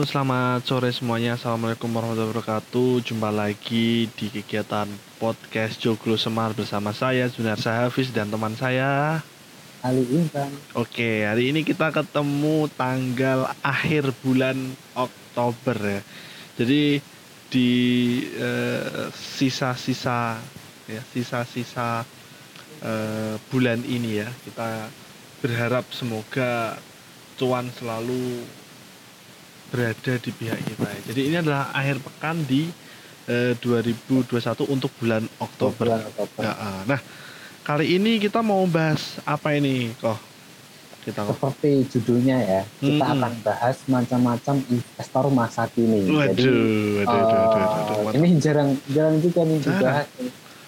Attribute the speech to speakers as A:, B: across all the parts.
A: Halo, selamat sore semuanya. Assalamualaikum warahmatullahi wabarakatuh. Jumpa lagi di kegiatan podcast Joglo Semar bersama saya Junar Hafiz dan teman saya
B: Ali Intan.
A: Oke, hari ini kita ketemu tanggal akhir bulan Oktober ya. Jadi di eh, sisa-sisa ya, sisa-sisa eh, bulan ini ya, kita berharap semoga cuan selalu berada di pihak kita. Jadi ini adalah akhir pekan di eh, 2021 untuk bulan Oktober.
B: Bulan Oktober.
A: Ya, ah. nah, kali ini kita mau bahas apa ini, kok? Kita kok.
B: Seperti judulnya ya, kita akan bahas macam-macam investor masa kini.
A: Waduh,
B: Jadi
A: waduh, waduh, waduh, waduh,
B: eh,
A: waduh.
B: ini jarang jarang juga nih
A: Jarang.
B: dibahas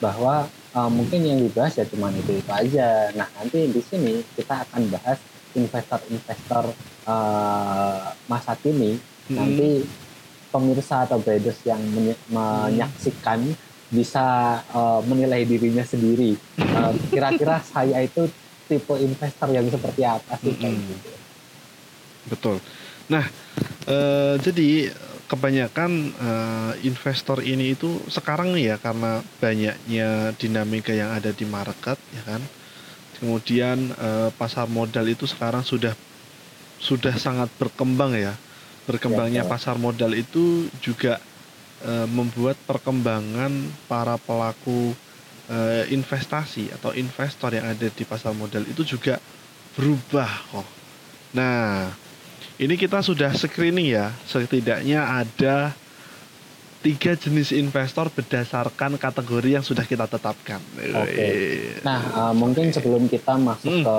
B: bahwa eh, mungkin yang dibahas ya cuma itu itu aja. Nah nanti di sini kita akan bahas investor-investor eh, masa kini.
A: Mm-mm.
B: Nanti pemirsa atau traders yang menye- menyaksikan bisa eh, menilai dirinya sendiri. Eh, Kira-kira saya itu tipe investor yang seperti apa sih gitu.
A: Betul. Nah, eh, jadi kebanyakan eh, investor ini itu sekarang nih ya karena banyaknya dinamika yang ada di market ya kan. Kemudian eh, pasar modal itu sekarang sudah sudah sangat berkembang ya. Berkembangnya
B: Ya, ya.
A: pasar modal itu juga eh, membuat perkembangan para pelaku eh, investasi atau investor yang ada di pasar modal itu juga berubah kok. Nah, ini kita sudah screening ya, setidaknya ada tiga jenis investor berdasarkan kategori yang sudah kita tetapkan.
B: Oke.
A: Eh,
B: Nah, eh, mungkin sebelum kita masuk
A: Hmm.
B: ke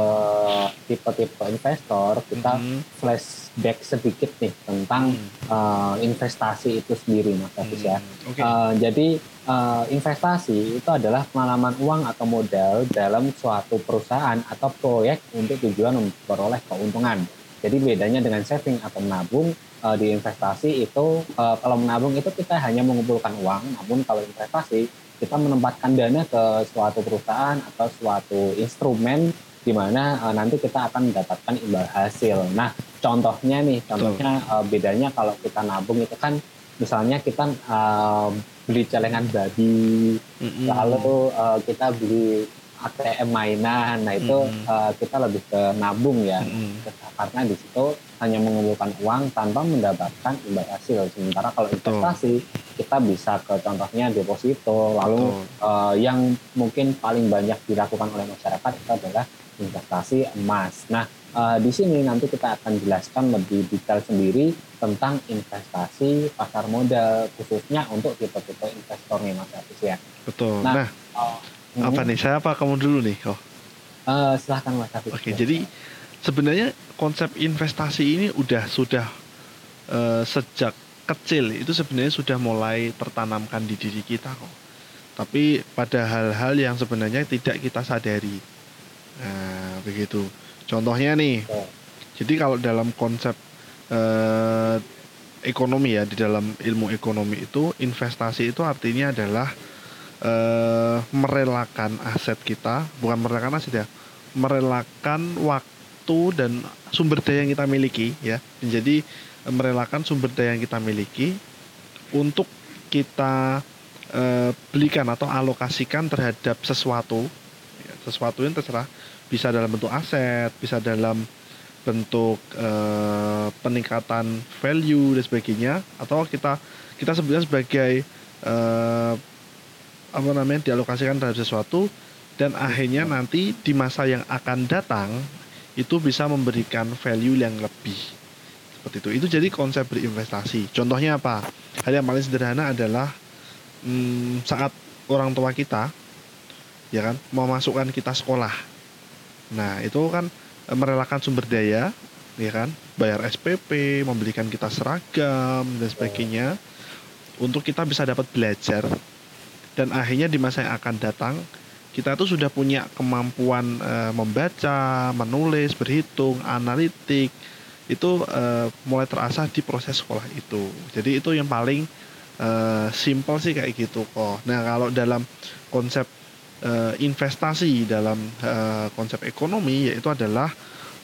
B: tipe-tipe investor, kita
A: mhm,
B: flashback sedikit nih tentang
A: hmm,
B: eh, investasi itu sendiri, Mas Hafiz ya.
A: hmm, Oke.
B: Eh, jadi eh, investasi itu adalah pengalaman uang atau modal dalam suatu perusahaan atau proyek untuk tujuan memperoleh keuntungan. Jadi bedanya dengan saving atau menabung eh, di investasi itu eh, kalau menabung itu kita hanya mengumpulkan uang, namun kalau investasi kita menempatkan dana ke suatu perusahaan atau suatu instrumen di mana eh, nanti kita akan mendapatkan imbal hasil. Nah, contohnya nih, contohnya eh, bedanya kalau kita nabung itu kan misalnya kita eh, beli celengan babi,
A: Mhm.
B: lalu eh, kita beli ATM mainan, nah itu
A: Mm.
B: eh, kita lebih ke nabung ya,
A: Mhm.
B: karena di situ hanya mengumpulkan uang tanpa mendapatkan imbal hasil. Sementara kalau investasi kita bisa ke contohnya deposito, lalu
A: Betul.
B: eh, yang mungkin paling banyak dilakukan oleh masyarakat itu adalah investasi emas. Nah, eh, di sini nanti kita akan jelaskan lebih detail sendiri tentang investasi pasar modal khususnya untuk tipe-tipe investor nih Mas Hafiz ya.
A: Betul.
B: Nah,
A: Nah,
B: Hmm,
A: apa nih? Saya apa kamu dulu nih? Oh.
B: eh, silahkan Mas Hafiz.
A: Oke, jadi sebenarnya konsep investasi ini udah sudah eh, sejak kecil itu sebenarnya sudah mulai tertanamkan di diri kita kok. Tapi pada hal-hal yang sebenarnya tidak kita sadari. Nah, begitu. Contohnya nih,
B: Oke.
A: jadi kalau dalam konsep eh, ekonomi ya di dalam ilmu ekonomi itu investasi itu artinya adalah eh, merelakan aset kita, bukan merelakan aset ya, merelakan waktu dan sumber daya yang kita miliki ya. Jadi eh, merelakan sumber daya yang kita miliki untuk kita eh, belikan atau alokasikan terhadap sesuatu, ya, sesuatu yang terserah bisa dalam bentuk aset, bisa dalam bentuk eh, peningkatan value dan sebagainya, atau kita kita sebenarnya sebagai eh, apa namanya dialokasikan terhadap sesuatu dan akhirnya nanti di masa yang akan datang itu bisa memberikan value yang lebih. Seperti itu. Itu jadi konsep berinvestasi. Contohnya apa? Hal yang paling sederhana adalah hmm, saat orang tua kita ya kan mau masukkan kita sekolah. Nah itu kan eh, merelakan sumber daya ya kan bayar SPP membelikan kita seragam dan sebagainya untuk kita bisa dapat belajar. Dan akhirnya di masa yang akan datang kita tuh sudah punya kemampuan eh, membaca, menulis, berhitung, analitik itu eh, mulai terasa di proses sekolah itu. Jadi itu yang paling eh, simple sih kayak gitu kok. Nah kalau dalam konsep eh, investasi dalam eh, konsep ekonomi yaitu adalah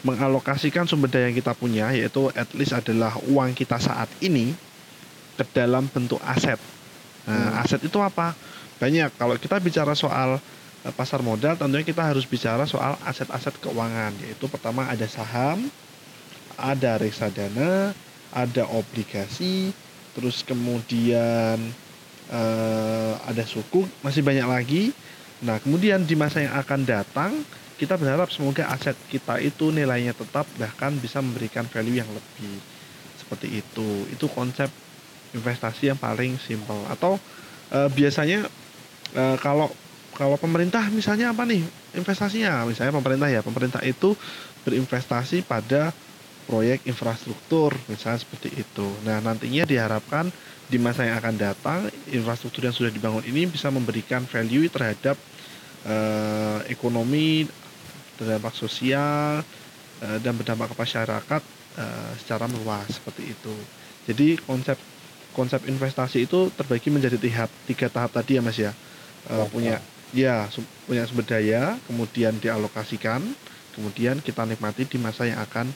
A: mengalokasikan sumber daya yang kita punya yaitu at least adalah uang kita saat ini ke dalam bentuk aset. Nah, hmm. aset itu apa? Banyak. Kalau kita bicara soal uh, pasar modal, tentunya kita harus bicara soal aset-aset keuangan, yaitu pertama ada saham, ada reksadana, ada obligasi, terus kemudian uh, ada suku, masih banyak lagi. Nah, kemudian di masa yang akan datang kita berharap semoga aset kita itu nilainya tetap bahkan bisa memberikan value yang lebih seperti itu itu konsep investasi yang paling simpel atau e, biasanya e, kalau kalau pemerintah misalnya apa nih investasinya misalnya pemerintah ya pemerintah itu berinvestasi pada proyek infrastruktur misalnya seperti itu nah nantinya diharapkan di masa yang akan datang infrastruktur yang sudah dibangun ini bisa memberikan value terhadap uh, ekonomi berdampak sosial uh, dan berdampak ke masyarakat uh, secara luas seperti itu. Jadi konsep konsep investasi itu terbagi menjadi tiga, tiga tahap tadi ya Mas ya. Uh, punya ya su, punya sumber daya, kemudian dialokasikan, kemudian kita nikmati di masa yang akan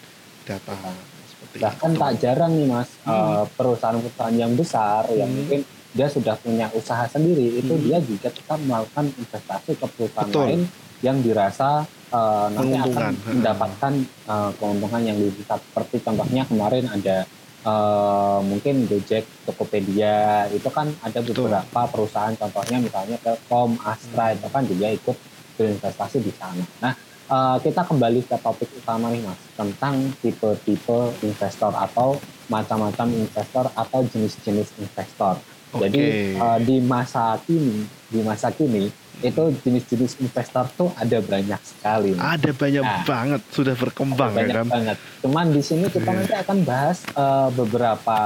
A: datang.
B: Seperti Bahkan itu. tak jarang nih Mas, hmm. perusahaan-perusahaan yang besar hmm. yang mungkin dia sudah punya usaha sendiri, itu hmm. dia juga tetap melakukan investasi ke perusahaan Betul. lain yang dirasa uh, nanti akan mendapatkan uh, keuntungan yang lebih besar. Seperti contohnya kemarin ada uh, mungkin Gojek, Tokopedia itu kan ada beberapa Betul. perusahaan contohnya misalnya Telkom, Astra hmm. itu kan juga ikut berinvestasi di sana. Nah uh, kita kembali ke topik utama nih mas tentang tipe-tipe investor atau macam-macam investor atau jenis-jenis investor. Okay. Jadi uh, di masa kini, di masa kini itu jenis-jenis investor tuh ada banyak sekali.
A: Ada banyak nah, banget sudah berkembang
B: banyak ya kan. banget. Cuman di sini kita yeah. nanti akan bahas uh, beberapa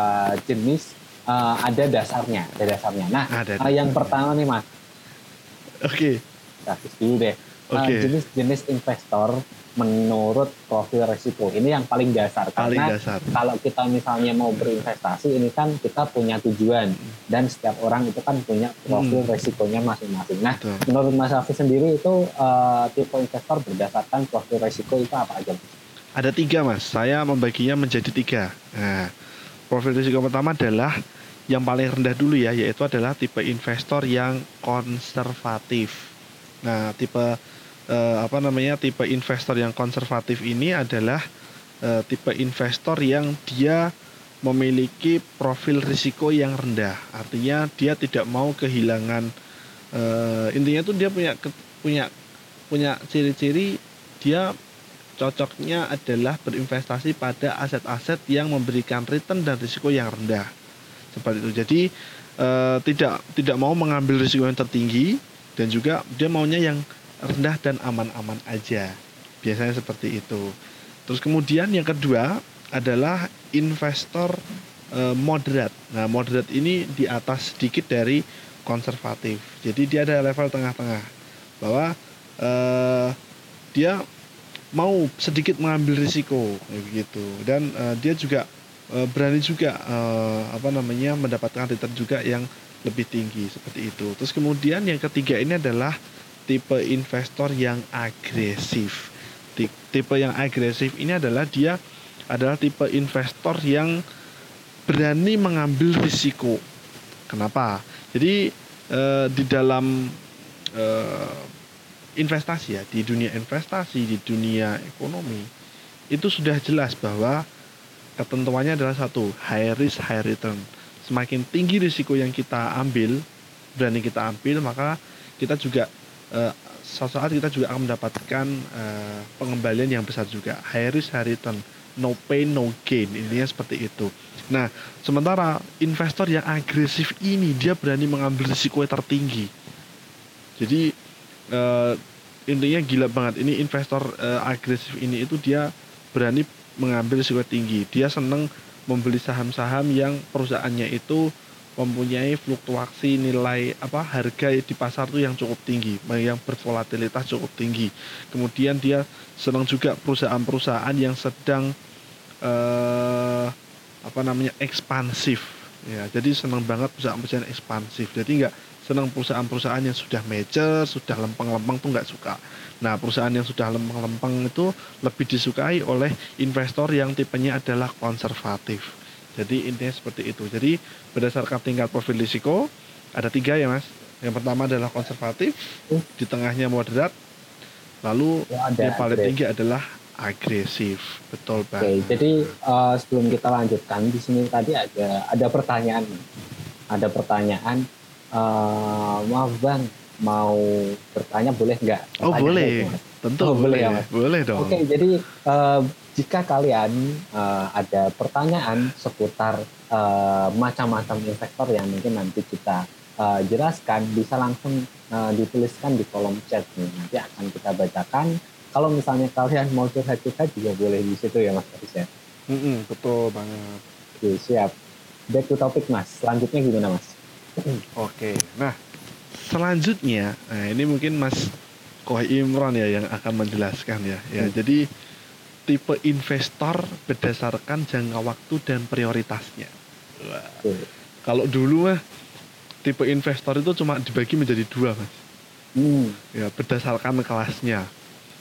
B: jenis uh, ada dasarnya, ada dasarnya. Nah, ada, uh, yang pertama nih Mas.
A: Oke.
B: Okay. dulu deh. Okay. Uh, jenis-jenis investor menurut profil resiko. Ini yang paling dasar paling karena dasar. kalau kita misalnya mau berinvestasi ini kan kita punya tujuan dan setiap orang itu kan punya profil hmm. resikonya masing-masing. Nah, Betul. menurut Mas Afi sendiri itu uh, tipe investor berdasarkan profil resiko itu apa aja?
A: Ada tiga mas. Saya membaginya menjadi tiga. Nah, profil risiko pertama adalah yang paling rendah dulu ya, yaitu adalah tipe investor yang konservatif. Nah, tipe uh, apa namanya tipe investor yang konservatif ini adalah uh, tipe investor yang dia memiliki profil risiko yang rendah. Artinya dia tidak mau kehilangan uh, intinya tuh dia punya punya punya ciri-ciri dia cocoknya adalah berinvestasi pada aset-aset yang memberikan return dan risiko yang rendah. Seperti itu. Jadi uh, tidak tidak mau mengambil risiko yang tertinggi dan juga dia maunya yang rendah dan aman-aman aja. Biasanya seperti itu. Terus kemudian yang kedua adalah investor e, moderat. Nah, moderat ini di atas sedikit dari konservatif. Jadi dia ada level tengah-tengah bahwa e, dia mau sedikit mengambil risiko begitu dan e, dia juga e, berani juga e, apa namanya mendapatkan return juga yang lebih tinggi seperti itu. Terus kemudian yang ketiga ini adalah tipe investor yang agresif. Tipe yang agresif ini adalah dia adalah tipe investor yang berani mengambil risiko. Kenapa? Jadi eh, di dalam eh, investasi ya, di dunia investasi, di dunia ekonomi itu sudah jelas bahwa ketentuannya adalah satu, high risk high return. Semakin tinggi risiko yang kita ambil, berani kita ambil, maka kita juga uh, suatu saat kita juga akan mendapatkan uh, pengembalian yang besar juga. High risk high return no pain no gain. Intinya seperti itu. Nah sementara investor yang agresif ini dia berani mengambil risiko yang tertinggi. Jadi uh, intinya gila banget. Ini investor uh, agresif ini itu dia berani mengambil risiko tinggi. Dia seneng membeli saham-saham yang perusahaannya itu mempunyai fluktuasi nilai apa harga di pasar tuh yang cukup tinggi, yang bervolatilitas cukup tinggi. Kemudian dia senang juga perusahaan-perusahaan yang sedang eh, apa namanya ekspansif. Ya, jadi senang banget perusahaan-perusahaan ekspansif. Jadi nggak senang perusahaan-perusahaan yang sudah mature, sudah lempeng-lempeng tuh nggak suka. Nah, perusahaan yang sudah lempeng-lempeng itu lebih disukai oleh investor yang tipenya adalah konservatif. Jadi intinya seperti itu. Jadi berdasarkan tingkat profil risiko ada tiga ya mas. Yang pertama adalah konservatif, di tengahnya moderat, lalu ya, yang paling tinggi adalah agresif. Betul banget. Oke,
B: jadi uh, sebelum kita lanjutkan di sini tadi ada ada pertanyaan, ada pertanyaan. Uh, maaf bang, mau bertanya boleh nggak?
A: Oh boleh, itu, tentu oh, boleh ya mas. Boleh dong.
B: Oke, jadi uh, jika kalian uh, ada pertanyaan seputar uh, macam-macam investor yang mungkin nanti kita uh, jelaskan, bisa langsung uh, dituliskan di kolom chat nih. Nanti akan kita bacakan kalau misalnya kalian mau curhat-curhat juga boleh di situ ya Mas Aris ya.
A: Mm -hmm, betul banget.
B: Oke, siap. Back to topic Mas. Selanjutnya gimana Mas?
A: Oke, nah selanjutnya, nah ini mungkin Mas Kohai Imran ya yang akan menjelaskan ya. Ya, hmm. jadi tipe investor berdasarkan jangka waktu dan prioritasnya. Wah. Kalau dulu mah tipe investor itu cuma dibagi menjadi dua mas. Hmm. Ya berdasarkan kelasnya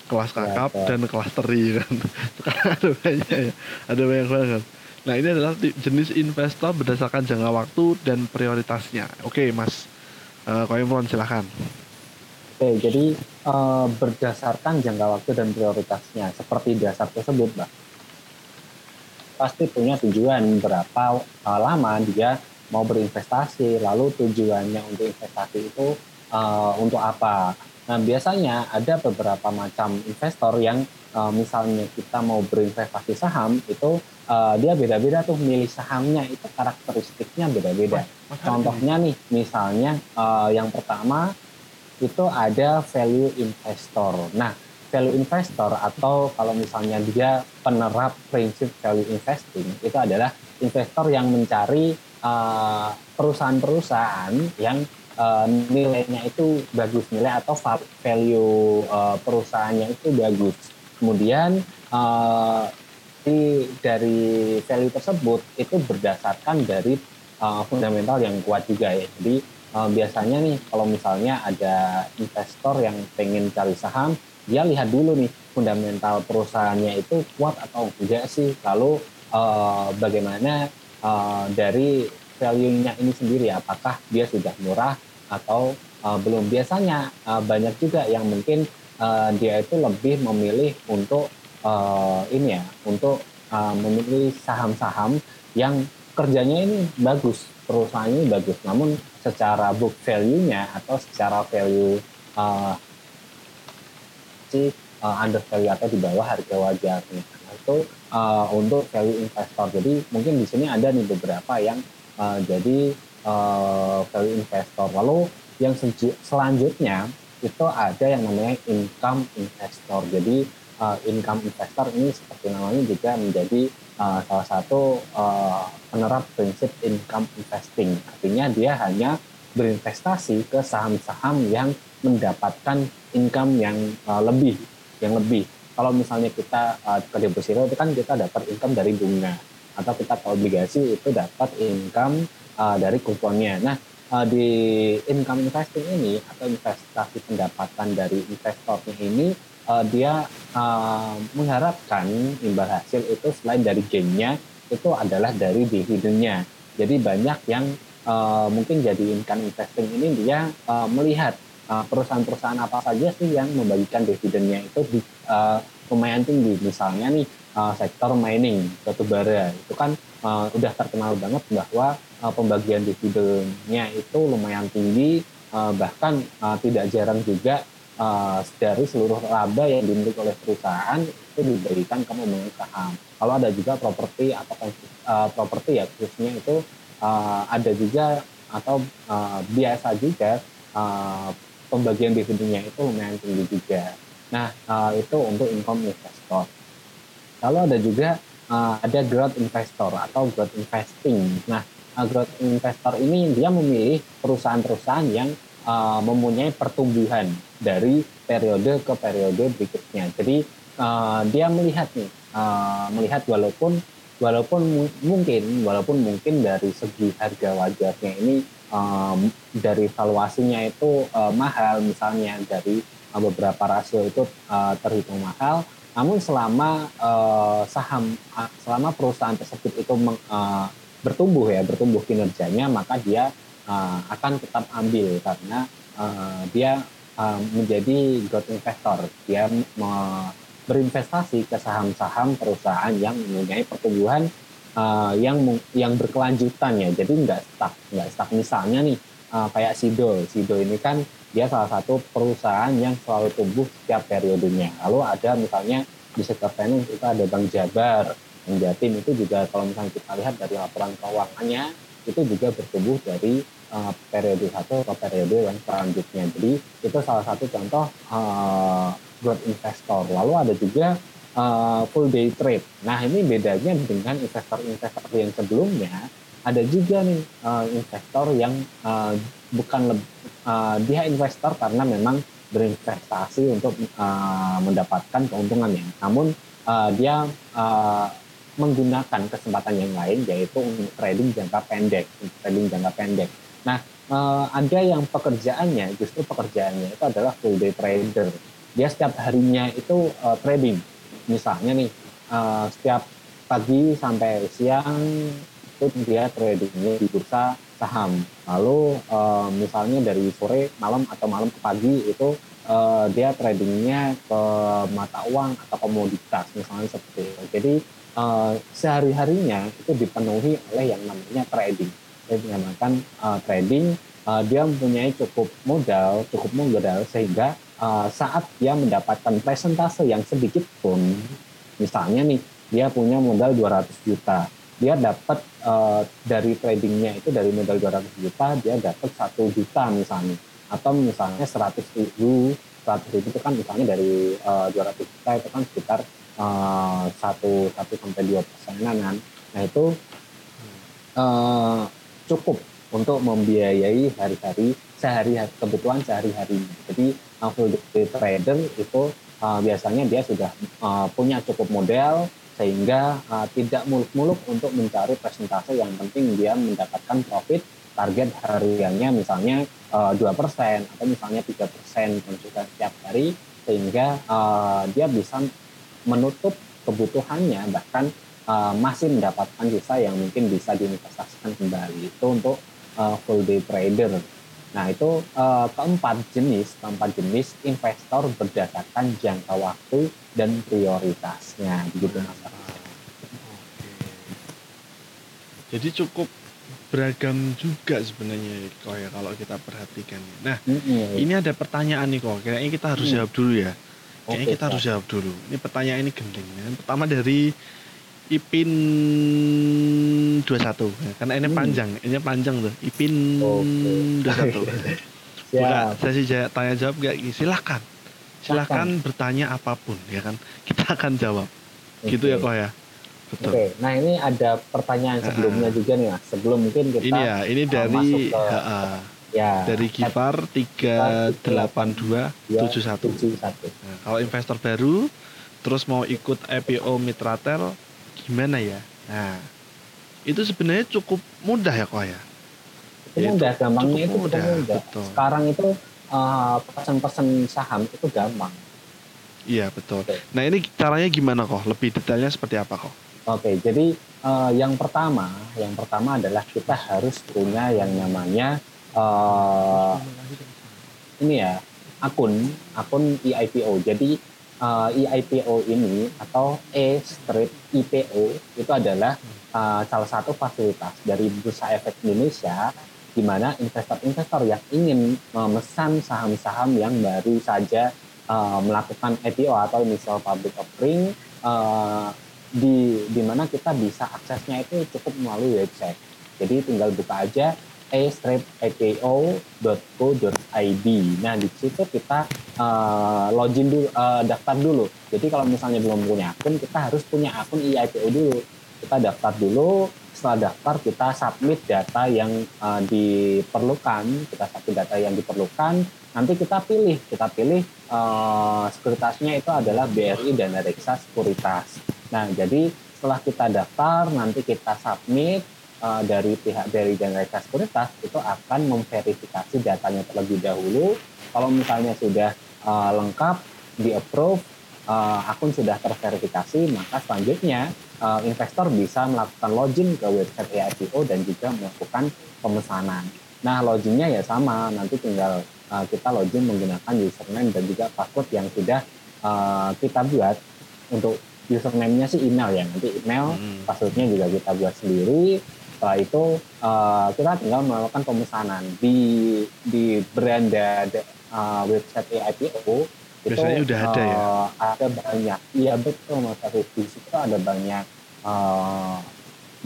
A: kelas kakap ya, dan kelas teri kan sekarang ada banyak ya ada banyak banget nah ini adalah jenis investor berdasarkan jangka waktu dan prioritasnya oke mas uh, Imron silahkan
B: oke jadi uh, berdasarkan jangka waktu dan prioritasnya seperti dasar tersebut mbak. Pasti punya tujuan berapa uh, lama dia mau berinvestasi lalu tujuannya untuk investasi itu uh, untuk apa. Nah, biasanya ada beberapa macam investor yang uh, misalnya kita mau berinvestasi saham itu uh, dia beda-beda tuh milih sahamnya itu karakteristiknya beda-beda. Contohnya nih, misalnya uh, yang pertama itu ada value investor. Nah, value investor atau kalau misalnya dia penerap prinsip value investing itu adalah investor yang mencari perusahaan-perusahaan yang uh, nilainya itu bagus nilai atau value uh, perusahaannya itu bagus kemudian uh, di, dari value tersebut itu berdasarkan dari uh, fundamental yang kuat juga ya jadi uh, biasanya nih kalau misalnya ada investor yang pengen cari saham dia lihat dulu nih fundamental perusahaannya itu kuat atau enggak sih. Lalu uh, bagaimana uh, dari value-nya ini sendiri apakah dia sudah murah atau uh, belum. Biasanya uh, banyak juga yang mungkin uh, dia itu lebih memilih untuk uh, ini ya untuk uh, memilih saham-saham yang kerjanya ini bagus perusahaan ini bagus. Namun secara book value-nya atau secara value uh, si uh, under value atau di bawah harga wajarnya itu uh, untuk value investor jadi mungkin di sini ada nih beberapa yang uh, jadi uh, value investor. Lalu yang selanjutnya itu ada yang namanya income investor. Jadi uh, income investor ini seperti namanya juga menjadi uh, salah satu uh, penerap prinsip income investing. Artinya dia hanya berinvestasi ke saham-saham yang mendapatkan income yang uh, lebih, yang lebih. Kalau misalnya kita uh, ke deposito itu kan kita dapat income dari bunga atau kita ke obligasi itu dapat income uh, dari kuponnya. Nah, uh, di income investing ini atau investasi pendapatan dari investornya ini uh, dia uh, mengharapkan imbal hasil itu selain dari gainnya itu adalah dari dividennya. Jadi banyak yang uh, mungkin jadi income investing ini dia uh, melihat perusahaan-perusahaan apa saja sih yang membagikan dividennya itu di, uh, lumayan tinggi. Misalnya nih uh, sektor mining, batu bara itu kan uh, udah terkenal banget bahwa uh, pembagian dividennya itu lumayan tinggi uh, bahkan uh, tidak jarang juga uh, dari seluruh laba yang dimiliki oleh perusahaan itu diberikan ke pemegang saham. Kalau ada juga properti atau uh, properti ya khususnya itu uh, ada juga atau uh, biasa juga uh, pembagian dividennya itu lumayan tinggi juga. Nah uh, itu untuk income investor. Lalu ada juga uh, ada growth investor atau growth investing. Nah growth investor ini dia memilih perusahaan-perusahaan yang uh, mempunyai pertumbuhan dari periode ke periode berikutnya. Jadi uh, dia melihat nih, uh, melihat walaupun walaupun mungkin walaupun mungkin dari segi harga wajarnya ini um, dari valuasinya itu uh, mahal misalnya dari uh, beberapa rasio itu uh, terhitung mahal namun selama uh, saham selama perusahaan tersebut itu meng, uh, bertumbuh ya bertumbuh kinerjanya maka dia uh, akan tetap ambil karena uh, dia uh, menjadi growth investor dia berinvestasi ke saham-saham perusahaan yang mempunyai pertumbuhan uh, yang yang berkelanjutan ya. Jadi nggak stuck, nggak stuck. Misalnya nih uh, kayak Sido, Sido ini kan dia salah satu perusahaan yang selalu tumbuh setiap periodenya. Lalu ada misalnya di sektor finance itu ada Bank Jabar, Bank Jatim itu juga kalau misalnya kita lihat dari laporan keuangannya itu juga bertumbuh dari uh, periode satu ke periode yang selanjutnya. Jadi itu salah satu contoh uh, growth investor. Lalu ada juga uh, full day trade. Nah ini bedanya dengan investor-investor yang sebelumnya. Ada juga nih uh, investor yang uh, bukan uh, dia investor karena memang berinvestasi untuk uh, mendapatkan keuntungannya. Namun uh, dia uh, menggunakan kesempatan yang lain yaitu trading jangka pendek, trading jangka pendek. Nah, uh, ada yang pekerjaannya justru pekerjaannya itu adalah full day trader. Dia setiap harinya itu uh, trading. Misalnya nih uh, setiap pagi sampai siang itu dia tradingnya di bursa saham. Lalu uh, misalnya dari sore malam atau malam ke pagi itu uh, dia tradingnya ke mata uang atau komoditas misalnya seperti itu. Jadi uh, sehari harinya itu dipenuhi oleh yang namanya trading dinamakan uh, trading uh, dia mempunyai cukup modal cukup modal sehingga uh, saat dia mendapatkan presentase yang sedikit pun, misalnya nih dia punya modal 200 juta, dia dapat uh, dari tradingnya itu dari modal 200 juta dia dapat satu juta misalnya, atau misalnya 100 ribu, 100 ribu itu kan misalnya dari uh, 200 juta itu kan sekitar satu satu sampai dua persenan kan, nah itu uh, cukup untuk membiayai hari-hari sehari kebutuhan sehari-hari. Jadi full day trader itu uh, biasanya dia sudah uh, punya cukup modal sehingga uh, tidak muluk-muluk untuk mencari presentase yang penting dia mendapatkan profit target hariannya misalnya dua uh, persen atau misalnya tiga persen konsultan setiap hari sehingga uh, dia bisa menutup kebutuhannya bahkan uh, masih mendapatkan sisa yang mungkin bisa diinvestasikan kembali itu untuk uh, full day trader Nah itu uh, keempat jenis, keempat jenis investor berdasarkan jangka waktu dan prioritasnya, begitu mas.
A: Jadi cukup beragam juga sebenarnya kok ya kalau kita perhatikan. Nah mm-hmm. ini ada pertanyaan nih kok, kayaknya kita harus mm. jawab dulu ya. Kayaknya okay, kita harus jawab dulu. Ini pertanyaan ini gendeng. Ya. Pertama dari Ipin 21 karena ini hmm. panjang ini panjang tuh. Ipin okay. 21 Buka sesi tanya jawab gak silahkan silahkan bertanya apa pun ya kan? Kita akan jawab. Okay. gitu ya kok ya?
B: Betul. Oke, okay. nah ini ada pertanyaan sebelumnya uh, juga nih mas. Sebelum mungkin kita
A: ini ya ini dari masuk ke, uh, uh, ya. Dari Gipar 38271 nah, kalau investor baru terus mau ikut IPO Mitratel gimana ya? Nah itu sebenarnya cukup mudah ya kok ya?
B: Itu mudah gampangnya itu mudah, mudah. Betul. sekarang itu uh, pesan-pesan saham itu gampang.
A: Iya betul. Oke. nah ini caranya gimana kok? Lebih detailnya seperti apa kok?
B: Oke jadi uh, yang pertama yang pertama adalah kita harus punya yang namanya uh, ini ya akun akun EIPO jadi uh, EIPO ini atau E Street IPO itu adalah uh, salah satu fasilitas dari Bursa Efek Indonesia di mana investor-investor yang ingin memesan saham-saham yang baru saja uh, melakukan IPO atau initial public offering uh, di di mana kita bisa aksesnya itu cukup melalui website. Jadi tinggal buka aja a-ipo.co.id. Nah, di situ kita uh, login dulu, uh, daftar dulu. Jadi kalau misalnya belum punya akun, kita harus punya akun EIPO dulu. Kita daftar dulu, setelah daftar kita submit data yang uh, diperlukan, kita submit data yang diperlukan, nanti kita pilih, kita pilih uh, sekuritasnya itu adalah BRI dan Reksa Sekuritas. Nah, jadi setelah kita daftar nanti kita submit uh, dari pihak dari Jasa Sekuritas itu akan memverifikasi datanya terlebih dahulu. Kalau misalnya sudah uh, lengkap di approve, uh, akun sudah terverifikasi, maka selanjutnya uh, investor bisa melakukan login ke website EIPO dan juga melakukan pemesanan. Nah, loginnya ya sama, nanti tinggal uh, kita login menggunakan username dan juga password yang sudah uh, kita buat untuk username-nya sih email ya, nanti email, hmm. passwordnya juga kita buat sendiri. Setelah itu uh, kita tinggal melakukan pemesanan di di beranda uh, website EIPO
A: Biasanya itu udah ada uh, ya?
B: Ada banyak, iya betul Mas Arif. Di situ ada banyak uh,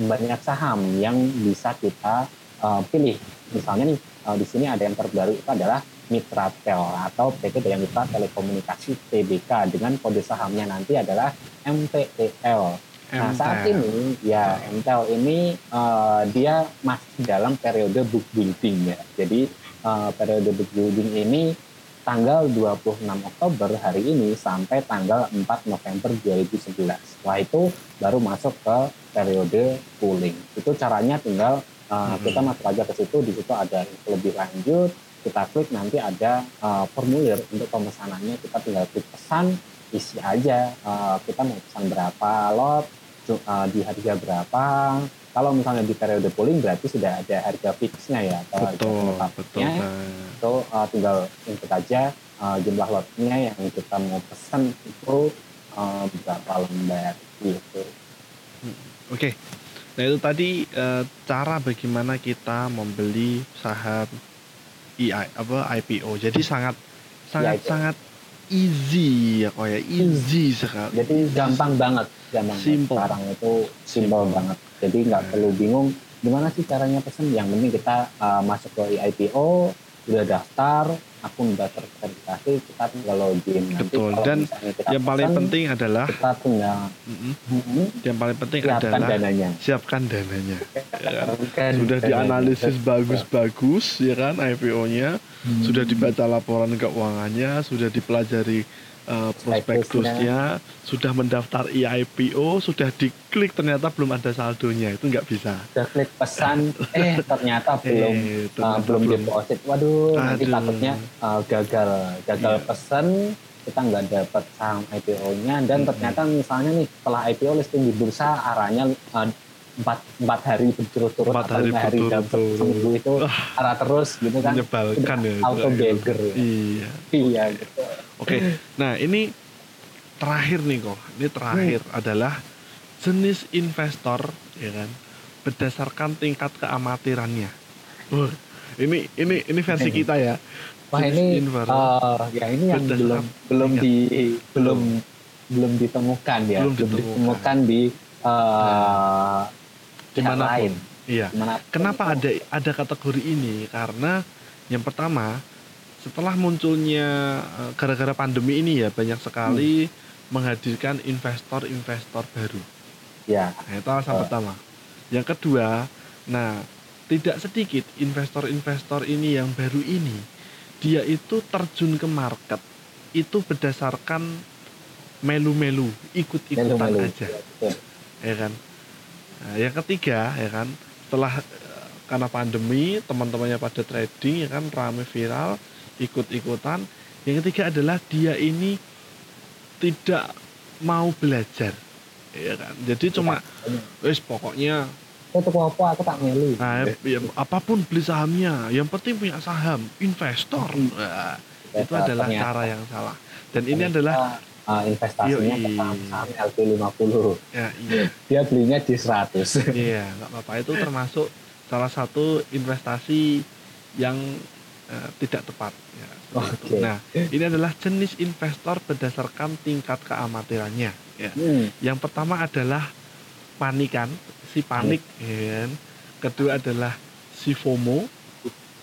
B: banyak saham yang bisa kita uh, pilih. Misalnya nih uh, di sini ada yang terbaru itu adalah Mitratel atau PT Daya Mitra Telekomunikasi TBK dengan kode sahamnya nanti adalah MTEL. Nah saat ini ya MTEL ini uh, dia masih dalam periode book building ya. Jadi uh, periode book building ini tanggal 26 Oktober hari ini sampai tanggal 4 November 2011. Setelah itu baru masuk ke periode cooling. Itu caranya tinggal uh, hmm. kita masuk aja ke situ, di situ ada lebih lanjut, kita klik nanti ada uh, formulir untuk pemesanannya, kita tinggal klik pesan, isi aja uh, kita mau pesan berapa lot, uh, di harga berapa, kalau misalnya di periode pooling berarti sudah ada harga fixnya ya atau
A: betul, harga betul,
B: itu uh, tinggal input aja uh, jumlah lotnya yang kita mau pesan itu uh, berapa lembar gitu.
A: Hmm, oke, okay. nah itu tadi uh, cara bagaimana kita membeli saham EI apa IPO. Jadi sangat sangat ya, sangat easy ya kok ya easy sekali.
B: Jadi gampang banget, gampang. Simple. Sekarang itu simple, simple. banget jadi nggak perlu bingung gimana sih caranya pesen. Yang penting kita uh, masuk ke IPO, udah daftar, akun udah terverifikasi, kita tinggal login.
A: Nanti Betul. Dan yang paling penting adalah
B: kita tinggal
A: mm -hmm. yang paling penting siapkan adalah
B: dananya.
A: siapkan dananya. ya kan? Sudah dianalisis bagus-bagus ya kan IPO-nya, hmm. sudah dibaca laporan keuangannya, sudah dipelajari uh, prospektusnya sudah mendaftar EIPO sudah diklik ternyata belum ada saldonya. Itu nggak bisa.
B: Sudah klik pesan eh ternyata eh, belum eh, ternyata uh, belum. deposit. Waduh Aduh. nanti takutnya uh, gagal. Gagal yeah. pesan kita nggak dapat saham IPO-nya dan hmm. ternyata misalnya nih setelah IPO listing di bursa arahnya uh, empat empat hari berturut-turut
A: atau hari hari dalam
B: seminggu itu arah terus gitu kan.
A: Menyebalkan ya
B: auto bagger ya.
A: iya.
B: Iya gitu.
A: Oke nah ini terakhir nih kok. Ini terakhir hmm. adalah jenis investor ya kan berdasarkan tingkat keamatirannya. Uh, ini ini ini versi kita ya.
B: Wah ini uh, ya ini yang belum belum di belum. belum ditemukan ya. Belum ditemukan, belum ditemukan. di uh,
A: di mana lain. Iya. Di mana pun Kenapa itu. ada ada kategori ini? Karena yang pertama setelah munculnya eh, gara-gara pandemi ini ya banyak sekali hmm. menghadirkan investor-investor baru.
B: Ya.
A: Nah, itu alasan uh. pertama. Yang kedua, nah tidak sedikit investor-investor ini yang baru ini dia itu terjun ke market itu berdasarkan melu-melu ikut-ikutan aja ya, ya kan Nah, yang ketiga ya kan setelah eh, karena pandemi teman-temannya pada trading ya kan rame viral ikut-ikutan. Yang ketiga adalah dia ini tidak mau belajar ya kan. Jadi cuma wes pokoknya
B: itu apa aku tak melu.
A: Nah, ya, apa pun beli sahamnya, yang penting punya saham, investor. Nah, itu adalah cara yang salah. Dan ini adalah
B: uh, investasinya ke saham-saham LQ50.
A: Ya, iya.
B: Dia belinya di 100.
A: iya, nggak apa-apa. Itu termasuk salah satu investasi yang uh, tidak tepat. Ya,
B: okay.
A: Nah, ini adalah jenis investor berdasarkan tingkat keamatirannya. Ya. Hmm. Yang pertama adalah panikan, si panik. Ya. Kedua adalah si FOMO.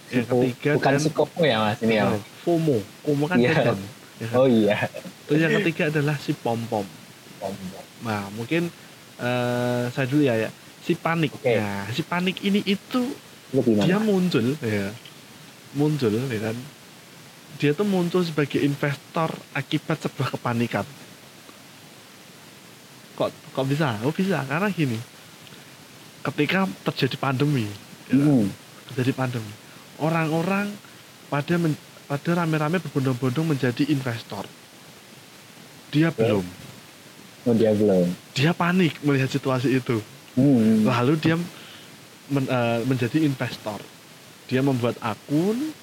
A: Yang ketiga
B: bukan dan, si FOMO ya mas ini ya.
A: FOMO, FOMO kan
B: yeah.
A: Ya
B: kan? Oh iya.
A: Terus yang ketiga adalah si pom pom.
B: Pom
A: Nah mungkin uh, saya dulu ya ya. Si panik. Okay. Nah si panik ini itu dia muncul ya, muncul ya kan. Dia tuh muncul sebagai investor akibat sebuah kepanikan. kok kok bisa oh bisa karena gini ketika terjadi pandemi ya kan?
B: Hmm.
A: terjadi pandemi orang-orang pada men- pada rame-rame berbondong-bondong menjadi investor. Dia belum.
B: Oh dia belum.
A: dia panik melihat situasi itu.
B: Hmm.
A: lalu dia men- eh, menjadi investor. Dia membuat akun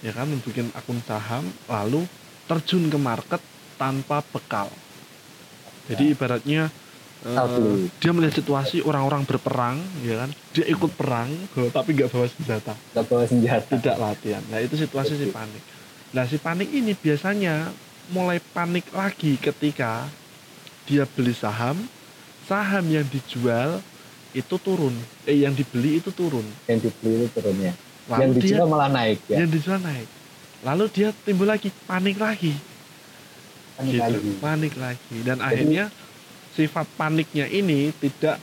A: ya kan membuat akun saham lalu terjun ke market tanpa bekal. Jadi ibaratnya
B: Tahu.
A: dia melihat situasi orang-orang berperang ya kan? Dia ikut perang tapi nggak bawa senjata.
B: Gak bawa senjata.
A: tidak latihan. Nah itu situasi si panik. Nah si panik ini biasanya mulai panik lagi ketika dia beli saham. Saham yang dijual itu turun. Eh yang dibeli itu turun.
B: Yang dibeli itu turunnya.
A: lalu
B: yang
A: dia
B: dijual malah naik ya.
A: yang dijual naik. Lalu dia timbul lagi panik lagi.
B: Panik
A: gitu.
B: lagi.
A: panik lagi. Dan akhirnya sifat paniknya ini tidak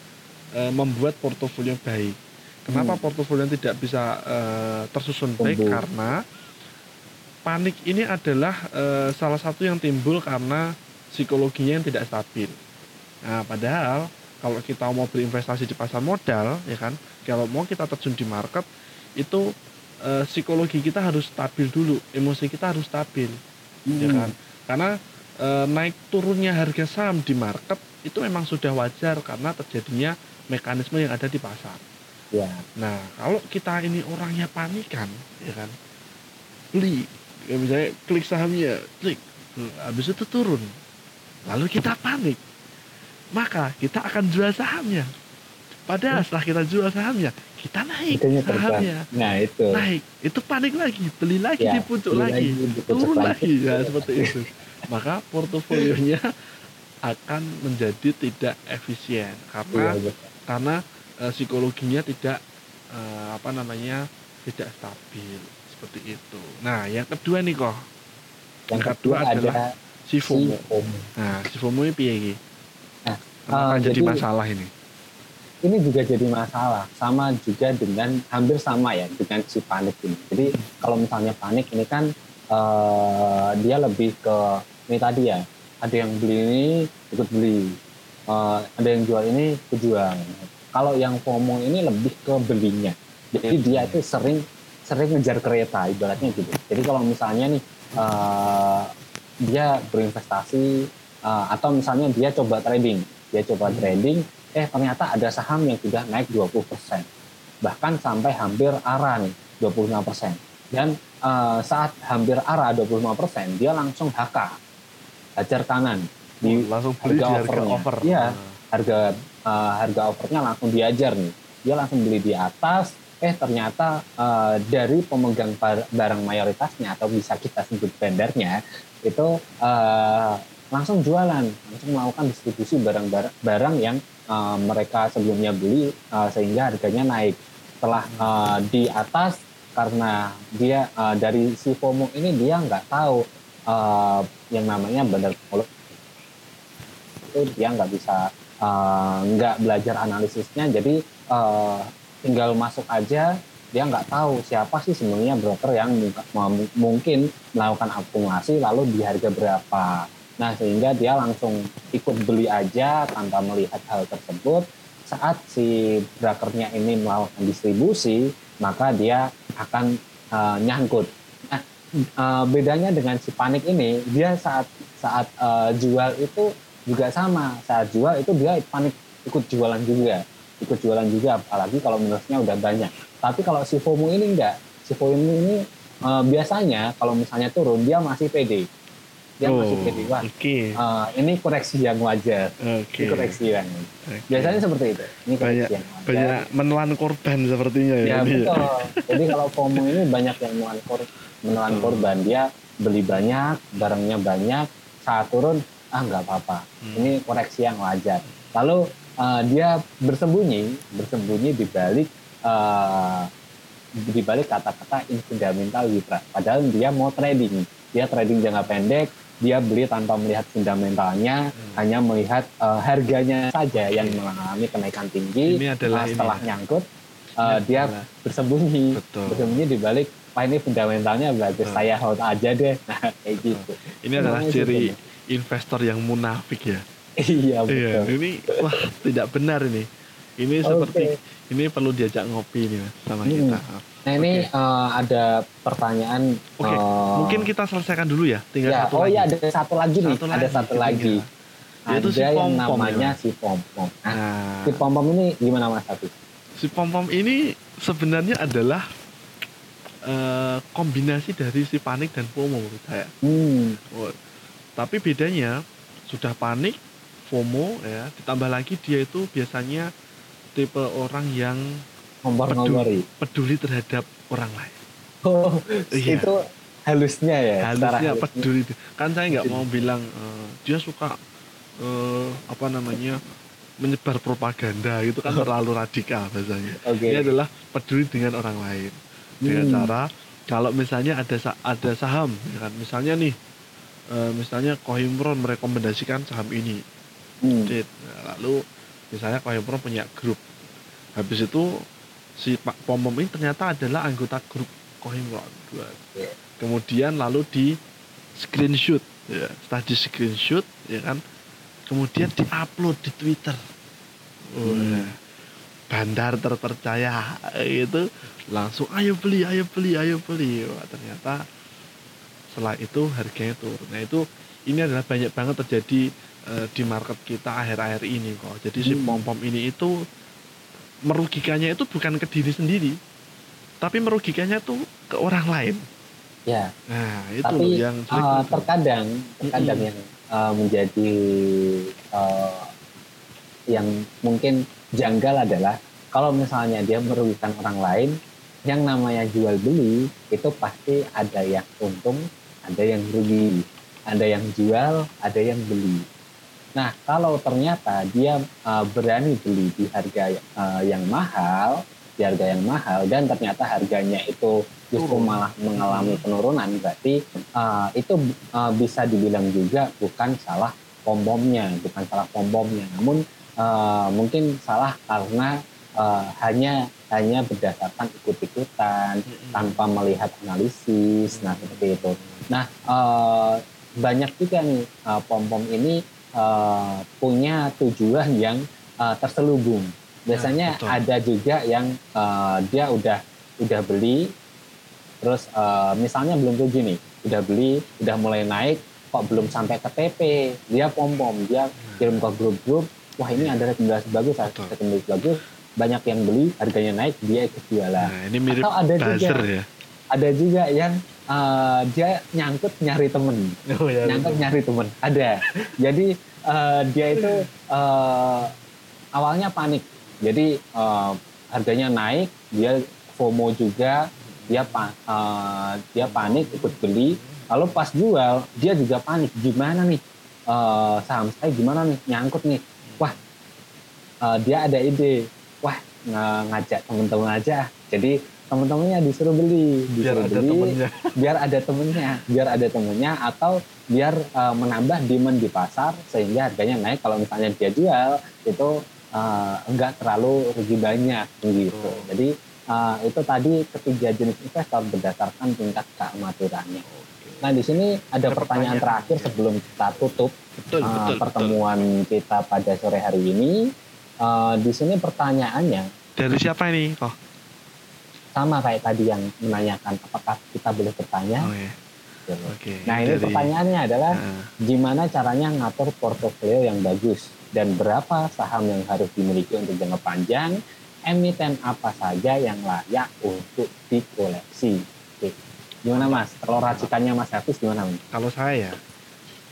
A: eh, membuat portofolio baik kenapa
B: Hmm.
A: portofolio tidak bisa eh, tersusun baik
B: Tumbuh.
A: karena panik ini adalah eh, salah satu yang timbul karena psikologinya yang tidak stabil nah padahal kalau kita mau berinvestasi di pasar modal ya kan kalau mau kita terjun di market itu eh, psikologi kita harus stabil dulu emosi kita harus stabil ya
B: Hmm.
A: kan karena e, naik turunnya harga saham di market itu memang sudah wajar karena terjadinya mekanisme yang ada di pasar.
B: Ya.
A: nah kalau kita ini orangnya panikan ya kan? Beli ya misalnya klik sahamnya klik. Habis itu turun. Lalu kita panik. Maka kita akan jual sahamnya. Padahal setelah kita jual sahamnya kita naik sahamnya.
B: Nah itu.
A: naik. Itu panik lagi. Beli lagi
B: Ya,
A: di lagi,
B: lagi,
A: turun
B: lagi.
A: lagi. Ya seperti itu. Maka portofolionya akan menjadi tidak efisien. Karena
B: Iya, betul.
A: karena eh, psikologinya tidak eh, apa namanya tidak stabil. Seperti itu. Nah yang kedua nih kok
B: Yang
A: yang
B: kedua
A: kedua adalah
B: ada
A: si FOMO. nah si FOMO ini piye
B: Nah, eh,
A: jadi
B: jadi-
A: masalah ini?
B: Ini juga jadi masalah sama juga dengan hampir sama ya dengan si panik ini. Jadi kalau misalnya panik ini kan eh, dia lebih ke ini tadi ya ada yang beli ini ikut beli. Eh, ada yang jual ini kejual kalau yang FOMO ini lebih ke belinya. Jadi dia itu sering sering ngejar kereta ibaratnya gitu. Jadi kalau misalnya nih eh, dia berinvestasi eh, atau misalnya dia coba trading. Dia coba trading eh ternyata ada saham yang sudah naik 20%. Bahkan sampai hampir arah nih 25%. Dan eh, saat hampir arah 25%, dia langsung HK. Hajar kanan di
A: langsung beli di
B: harga
A: harga
B: overnya.
A: over
B: Iya.
A: Nah,
B: harga eh, harga overnya langsung diajar nih. Dia langsung beli di atas, eh ternyata eh, dari pemegang bar- barang mayoritasnya atau bisa kita sebut vendernya itu eh, langsung jualan, langsung melakukan distribusi barang-barang barang yang eh, mereka sebelumnya beli eh, sehingga harganya naik. Setelah eh, di atas karena dia eh, dari si FOMO ini dia nggak tahu eh, yang namanya bandar itu dia nggak bisa eh, nggak belajar analisisnya jadi eh, tinggal masuk aja dia nggak tahu siapa sih sebenarnya broker yang mu- mu- mungkin melakukan akumulasi lalu di harga berapa. Nah sehingga dia langsung ikut beli aja tanpa melihat hal tersebut. Saat si brokernya ini melakukan distribusi maka dia akan eh, nyangkut eh, bedanya dengan si panik ini dia saat saat eh, jual itu juga sama. Saat jual itu dia panik ikut jualan juga ikut jualan juga apalagi kalau minusnya udah banyak. Tapi kalau si FOMO ini enggak. Si FOMO ini eh, biasanya kalau misalnya turun dia masih pede dia masih
A: oh,
B: pede wah
A: oke.
B: eh, ini koreksi yang wajar.
A: Oke.
B: Ini koreksi yang
A: Oke.
B: biasanya seperti itu. Ini koreksi
A: Banyak-
B: yang wajar.
A: banyak menelan korban sepertinya ya,
B: ya
A: ya.
B: betul. Jadi kalau FOMO ini banyak yang menelan, kor- menelan
A: Hmm.
B: korban. Dia beli banyak barangnya banyak saat turun ah nggak apa-apa.
A: Hmm.
B: ini koreksi yang wajar. Lalu eh, dia bersembunyi bersembunyi di balik eh, di balik kata-kata infundamental witra padahal dia mau trading. Dia trading jangka pendek dia beli tanpa melihat fundamentalnya
A: Hmm.
B: hanya melihat eh, harganya saja yang mengalami kenaikan tinggi.
A: Ini adalah
B: Nah,
A: ini
B: setelah
A: ya.
B: nyangkut
A: Ini
B: eh, dia
A: adalah-
B: bersembunyi.
A: Betul.
B: Bersembunyi di balik wah ini fundamentalnya bagus
A: Betul.
B: saya hold aja deh nah kayak gitu
A: ini adalah ciri investor yang munafik ya
B: Iya
A: Iya,
B: betul.
A: ini wah tidak benar ini. Ini
B: Oke.
A: seperti ini perlu diajak ngopi nih Mas, sama
B: Hmm.
A: kita.
B: Nah ini
A: Oke.
B: eh, ada pertanyaan.
A: Oke,
B: eh,
A: Mungkin kita selesaikan dulu ya, tinggal
B: ya,
A: satu
B: oh iya ada satu lagi nih,
A: Satu
B: ada
A: lagi,
B: satu
A: tinggal.
B: lagi.
A: Yaitu
B: ada
A: si
B: yang
A: pom-pom
B: namanya
A: ya,
B: si pom pom. Nah,
A: Nah,
B: si pom pom ini gimana Mas Hafiz?
A: si pom-pom ini sebenarnya adalah eh, kombinasi dari si panik dan FOMO menurut saya.
B: Hmm,
A: Oh, tapi bedanya sudah panik, FOMO ya, ditambah lagi dia itu biasanya tipe orang yang
B: ngompor-ngompori.
A: peduli terhadap orang lain.
B: Oh,
A: Iya.
B: itu halusnya ya.
A: Halusnya
B: halusnya.
A: peduli. Kan saya nggak mau bilang eh, dia suka eh, apa namanya menyebar propaganda itu kan terlalu radikal bahasanya.
B: Oke.
A: Ini adalah peduli dengan orang lain dengan
B: Hmm.
A: cara kalau misalnya ada ada saham ya kan misalnya nih eh, misalnya Kohimron merekomendasikan saham ini
B: Hmm.
A: Nah, lalu misalnya Kohimron punya grup habis itu si Pak Pomom ini ternyata adalah anggota grup Kohimron.
B: Oke.
A: kemudian lalu di screenshot ya setelah di screenshot ya kan kemudian diupload di Twitter
B: Hmm.
A: Bandar terpercaya itu langsung ayo beli ayo beli ayo beli Wah, ternyata setelah itu harganya turun nah itu ini adalah banyak banget terjadi eh, di market kita akhir-akhir ini kok jadi si
B: Hmm.
A: pom pom ini itu merugikannya itu bukan ke diri sendiri tapi merugikannya tuh ke orang lain
B: Ya,
A: nah itu
B: tapi
A: loh yang
B: eh,
A: tuh.
B: terkadang terkadang
A: Mm-mm.
B: yang eh, menjadi eh, yang mungkin janggal adalah kalau misalnya dia merugikan orang lain, yang namanya jual beli itu pasti ada yang untung, ada yang rugi, ada yang jual, ada yang beli. Nah, kalau ternyata dia eh, berani beli di harga eh, yang mahal, di harga yang mahal dan ternyata harganya itu justru malah mengalami penurunan, berarti eh, itu eh, bisa dibilang juga bukan salah pom-pomnya, bukan salah pom-pomnya, namun eh, mungkin salah karena eh, hanya hanya berdasarkan ikut-ikutan
A: Mm-mm.
B: tanpa melihat analisis, nah seperti itu. Nah eh, banyak juga nih eh, pom-pom ini eh, punya tujuan yang eh, terselubung. Biasanya
A: betul.
B: ada juga yang eh, dia udah udah beli, terus eh, misalnya belum rugi nih, udah beli, udah mulai naik, kok belum sampai ke TP, dia pom-pom, dia kirim ke grup-grup, wah ini ada rekomendasi bagus, ada
A: Betul.
B: rekomendasi bagus, banyak yang beli, harganya naik, dia ikut jualan.
A: nah ini mirip
B: Atau ada juga
A: buzzer ya?
B: Ada juga yang eh, dia nyangkut nyari temen,
A: oh, ya,
B: nyangkut nyari temen, ada. Jadi eh, dia itu eh, awalnya panik, jadi eh, harganya naik, dia FOMO juga, dia eh, dia panik ikut beli, lalu pas jual dia juga panik, gimana nih eh, saham saya gimana nih nyangkut nih, wah eh, dia ada ide, wah ngajak temen-temen aja, jadi temen-temennya disuruh beli,
A: biar
B: disuruh
A: ada
B: beli,
A: temennya
B: biar ada temennya, biar ada temennya atau biar uh, menambah demand di pasar sehingga harganya naik. Kalau misalnya dia jual itu uh, enggak terlalu rugi banyak gitu.
A: Oh.
B: Jadi uh, itu tadi ketiga jenis investor berdasarkan tingkat keamaturannya. Nah di sini ada,
A: Ada
B: pertanyaan,
A: pertanyaan,
B: terakhir
A: ya.
B: sebelum kita tutup
A: betul
B: uh,
A: betul
B: pertemuan kita pada sore hari ini. Uh, di sini pertanyaannya
A: betul. dari siapa ini kok
B: sama kayak tadi yang menanyakan apakah kita boleh bertanya.
A: oh ya
B: Gitu.
A: oke
B: Nah ini
A: Dari-
B: pertanyaannya adalah
A: Nah,
B: gimana caranya ngatur portofolio yang bagus dan berapa saham yang harus dimiliki untuk jangka panjang, emiten apa saja yang layak untuk dikoleksi. Oke. Gimana Mas? Kalau racikannya Mas Hafiz gimana Mas?
A: kalau saya ya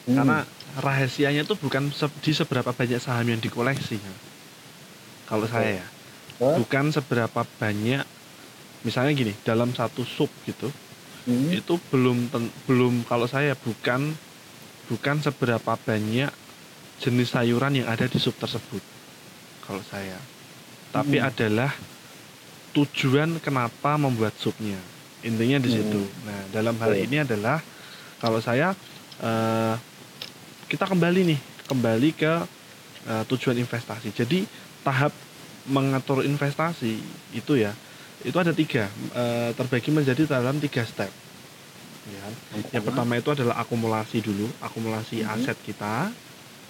B: Hmm,
A: karena rahasianya itu bukan se- di seberapa banyak saham yang dikoleksi. Kalau saya ya. Bukan seberapa banyak misalnya gini dalam satu sub gitu
B: Hmm,
A: itu belum belum kalau saya bukan bukan seberapa banyak jenis sayuran yang ada di sub tersebut kalau saya. Tapi
B: Hmm.
A: adalah tujuan kenapa membuat supnya intinya di situ.
B: Hmm.
A: nah dalam hal ini adalah kalau saya eh, kita kembali nih kembali ke eh, tujuan investasi. Jadi tahap mengatur investasi itu ya itu ada tiga eh, terbagi menjadi dalam tiga step. Ya kan? yang pertama itu adalah akumulasi dulu akumulasi
B: Mhm.
A: aset kita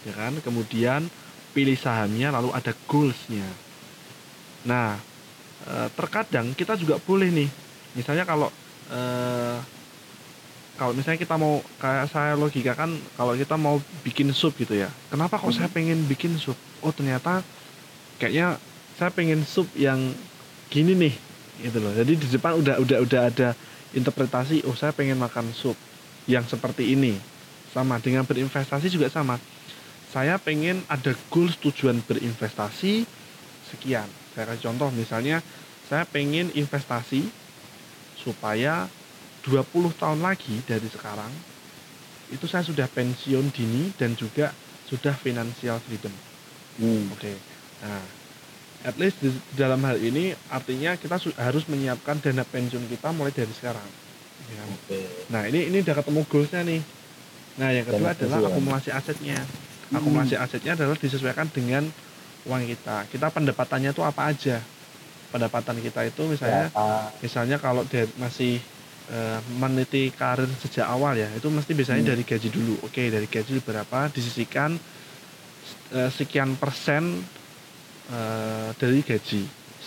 A: ya kan? Kemudian pilih sahamnya lalu ada goalsnya. Nah eh, terkadang kita juga boleh nih misalnya kalau eh, kalau misalnya kita mau kayak saya logika kan kalau kita mau bikin sup gitu ya. Kenapa kok saya pengen bikin sup? Oh ternyata kayaknya saya pengen sup yang gini nih gitu loh. Jadi di depan udah udah udah ada interpretasi oh saya pengen makan sup yang seperti ini. Sama dengan berinvestasi juga sama. Saya pengen ada goals tujuan berinvestasi sekian. Saya kasih contoh misalnya saya pengen investasi supaya 20 tahun lagi dari sekarang itu saya sudah pensiun dini dan juga sudah financial freedom hmm. oke okay. nah at least di dalam hal ini artinya kita harus menyiapkan dana pensiun kita mulai dari sekarang. Ya. Okay. Nah ini ini udah ketemu goalsnya nih. Nah yang kedua dana adalah akumulasi asetnya. Hmm. Akumulasi asetnya adalah disesuaikan dengan uang kita. Kita pendapatannya itu apa aja? Pendapatan kita itu misalnya, ya, misalnya kalau dia masih uh, meniti karir sejak awal ya, itu mesti biasanya hmm. dari gaji dulu. Oke, dari gaji berapa disisikan uh, sekian persen uh, dari gaji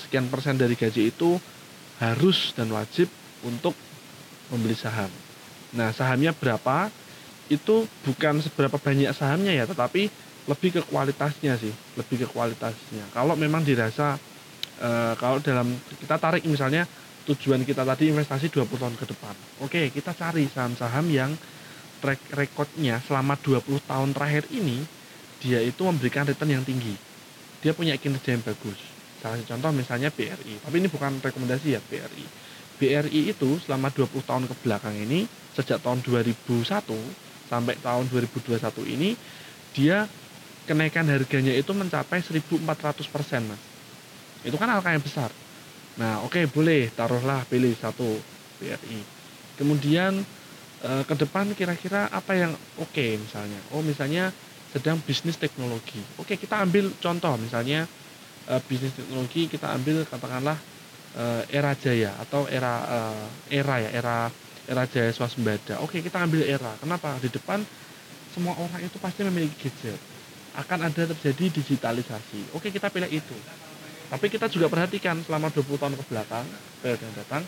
A: sekian persen dari gaji itu harus dan wajib untuk membeli saham nah sahamnya berapa itu bukan seberapa banyak sahamnya ya tetapi lebih ke kualitasnya sih lebih ke kualitasnya kalau memang dirasa uh, kalau dalam kita tarik misalnya tujuan kita tadi investasi 20 tahun ke depan. Oke kita cari saham-saham yang track recordnya selama 20 tahun terakhir ini dia itu memberikan return yang tinggi. Dia punya kinerja yang bagus. Salah satu contoh misalnya BRI tapi ini bukan rekomendasi ya BRI BRI itu selama 20 tahun ke belakang ini sejak tahun 2001 sampai tahun 2021 ini dia kenaikan harganya itu mencapai 1400 persen mas. Itu kan angka yang besar nah oke okay, boleh taruhlah pilih satu BRI kemudian eh, ke depan kira-kira apa yang oke okay, misalnya oh misalnya sedang bisnis teknologi. Oke, kita ambil contoh misalnya uh, bisnis teknologi kita ambil katakanlah uh, era jaya atau era era ya, era era jaya swasembada. Oke, kita ambil era. Kenapa? Di depan semua orang itu pasti memiliki gadget. Akan ada terjadi digitalisasi. Oke, kita pilih itu. Tapi kita juga perhatikan selama 20 tahun ke belakang, periode yang datang,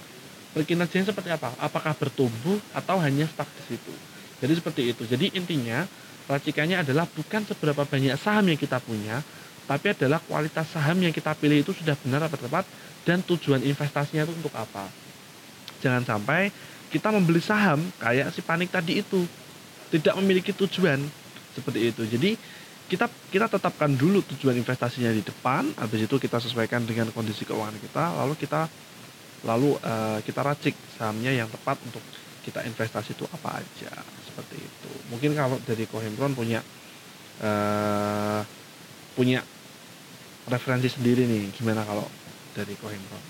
A: kinerjanya seperti apa? Apakah bertumbuh atau hanya stuck di situ? Jadi seperti itu. Jadi intinya racikannya adalah bukan seberapa banyak saham yang kita punya, tapi adalah kualitas saham yang kita pilih itu sudah benar atau tepat dan tujuan investasinya itu untuk apa. Jangan sampai kita membeli saham kayak si panik tadi itu tidak memiliki tujuan seperti itu. Jadi kita kita tetapkan dulu tujuan investasinya di depan, habis itu kita sesuaikan dengan kondisi keuangan kita, lalu kita lalu uh, kita racik sahamnya yang tepat untuk kita investasi itu apa aja seperti itu. Mungkin kalau dari Kohemron punya uh, punya referensi sendiri nih gimana kalau dari Kohemron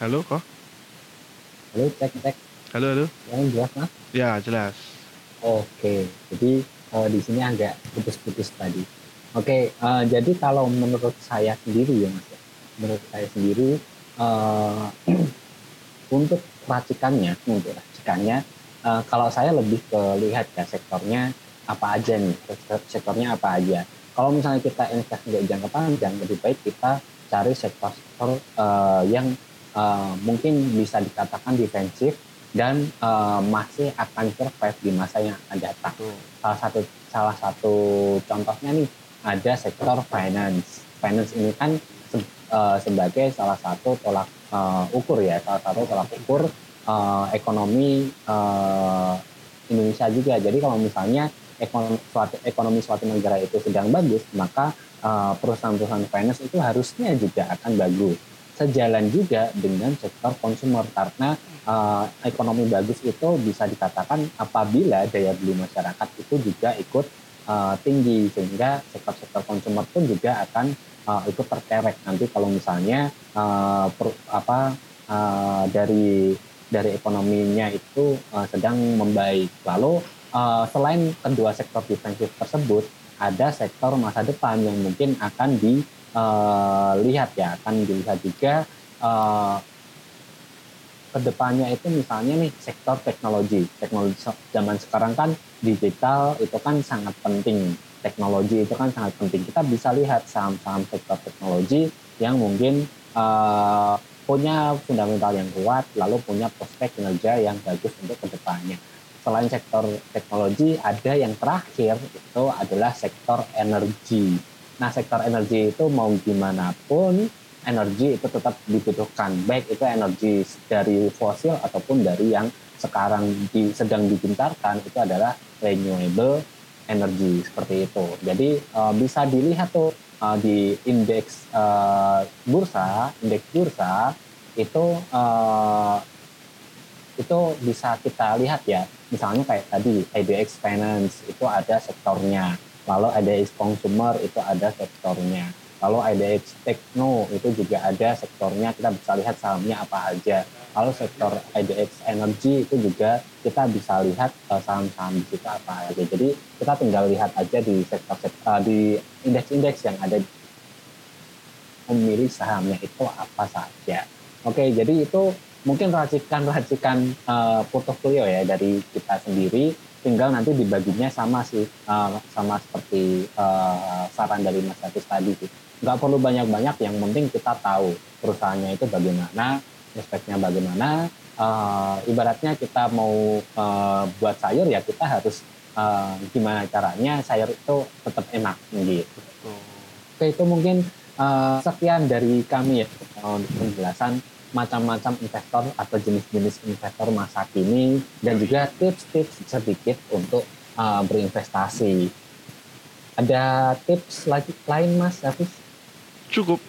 A: halo kok
B: halo cek cek
A: halo halo.
B: Yang jelas mas?
A: Ya jelas.
B: Oke jadi uh, di sini agak putus-putus tadi. Oke uh, jadi kalau menurut saya sendiri ya mas ya, menurut saya sendiri uh, untuk racikannya untuk racikannya uh, kalau saya lebih ke lihat ya sektornya apa aja nih sektornya apa aja. Kalau misalnya kita invest untuk jangka panjang lebih baik kita cari sektor-sektor uh, yang uh, mungkin bisa dikatakan defensif dan uh, masih akan survive di masa yang akan datang. Salah satu salah satu contohnya nih ada sektor finance. Finance ini kan uh, sebagai salah satu tolak uh, ukur ya, salah satu tolak ukur uh, ekonomi uh, Indonesia juga. Jadi kalau misalnya ekonomi suatu, ekonomi suatu negara itu sedang bagus, maka perusahaan-perusahaan finance itu harusnya juga akan bagus. Sejalan juga dengan sektor konsumer karena uh, ekonomi bagus itu bisa dikatakan apabila daya beli masyarakat itu juga ikut uh, tinggi sehingga sektor-sektor konsumer pun juga akan uh, itu terkerek nanti kalau misalnya uh, per, apa uh, dari dari ekonominya itu uh, sedang membaik. Lalu uh, selain kedua sektor defensif tersebut, ada sektor masa depan yang mungkin akan dilihat ya, akan dilihat juga ke depannya itu misalnya nih sektor teknologi. Teknologi zaman sekarang kan digital itu kan sangat penting. Teknologi itu kan sangat penting. Kita bisa lihat saham-saham sektor teknologi yang mungkin uh, punya fundamental yang kuat, lalu punya prospek kinerja yang bagus untuk ke depannya. Selain sektor teknologi, ada yang terakhir itu adalah sektor energi. Nah, sektor energi itu mau gimana pun energi itu tetap dibutuhkan, baik itu energi dari fosil ataupun dari yang sekarang di, sedang digencarkan itu adalah renewable energy seperti itu. Jadi uh, bisa dilihat tuh uh, di indeks uh, bursa, indeks bursa itu uh, itu bisa kita lihat ya. Misalnya kayak tadi IDX Finance itu ada sektornya, lalu IDX Consumer itu ada sektornya Lalu IDX Techno itu juga ada sektornya, kita bisa lihat sahamnya apa aja. Lalu sektor IDX Energy itu juga kita bisa lihat uh, saham-saham di situ apa aja. Jadi kita tinggal lihat aja di sektor-sektor uh, di indeks-indeks yang ada memilih sahamnya itu apa saja. Oke, jadi itu mungkin racikan-racikan uh, portofolio ya dari kita sendiri tinggal nanti dibaginya sama sih uh, sama seperti uh, saran dari Mas Hafiz tadi sih nggak perlu banyak-banyak yang penting kita tahu perusahaannya itu bagaimana prospeknya bagaimana. Uh, ibaratnya kita mau uh, buat sayur ya kita harus uh, gimana caranya sayur itu tetap enak gitu. Oke itu mungkin uh, sekian dari kami ya untuk penjelasan macam-macam investor atau jenis-jenis investor masa kini dan juga tips-tips sedikit untuk uh, berinvestasi. Ada tips lagi lain mas Hafiz?
A: Cukup.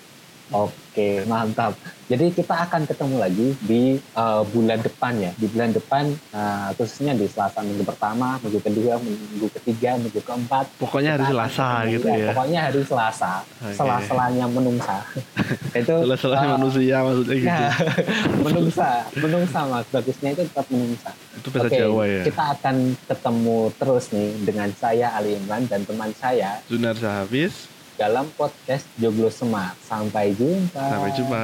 B: Oke, mantap. Jadi kita akan ketemu lagi di uh, bulan depan ya. Di bulan depan, uh, khususnya di Selasa minggu pertama, minggu kedua, minggu ketiga, minggu keempat.
A: Pokoknya hari Selasa gitu ya.
B: Pokoknya hari Selasa, okay. selah-selahnya menungsa.
A: itu selah-selahnya uh, manusia maksudnya gitu. Nah,
B: menungsa, menungsa mas. Bagusnya itu tetap menungsa.
A: Itu bahasa okay, Jawa ya.
B: Kita akan ketemu terus nih dengan saya Ali Imran dan teman saya
A: Zunar Sahabis
B: dalam podcast Joglo Semar. Sampai jumpa.
A: Sampai jumpa.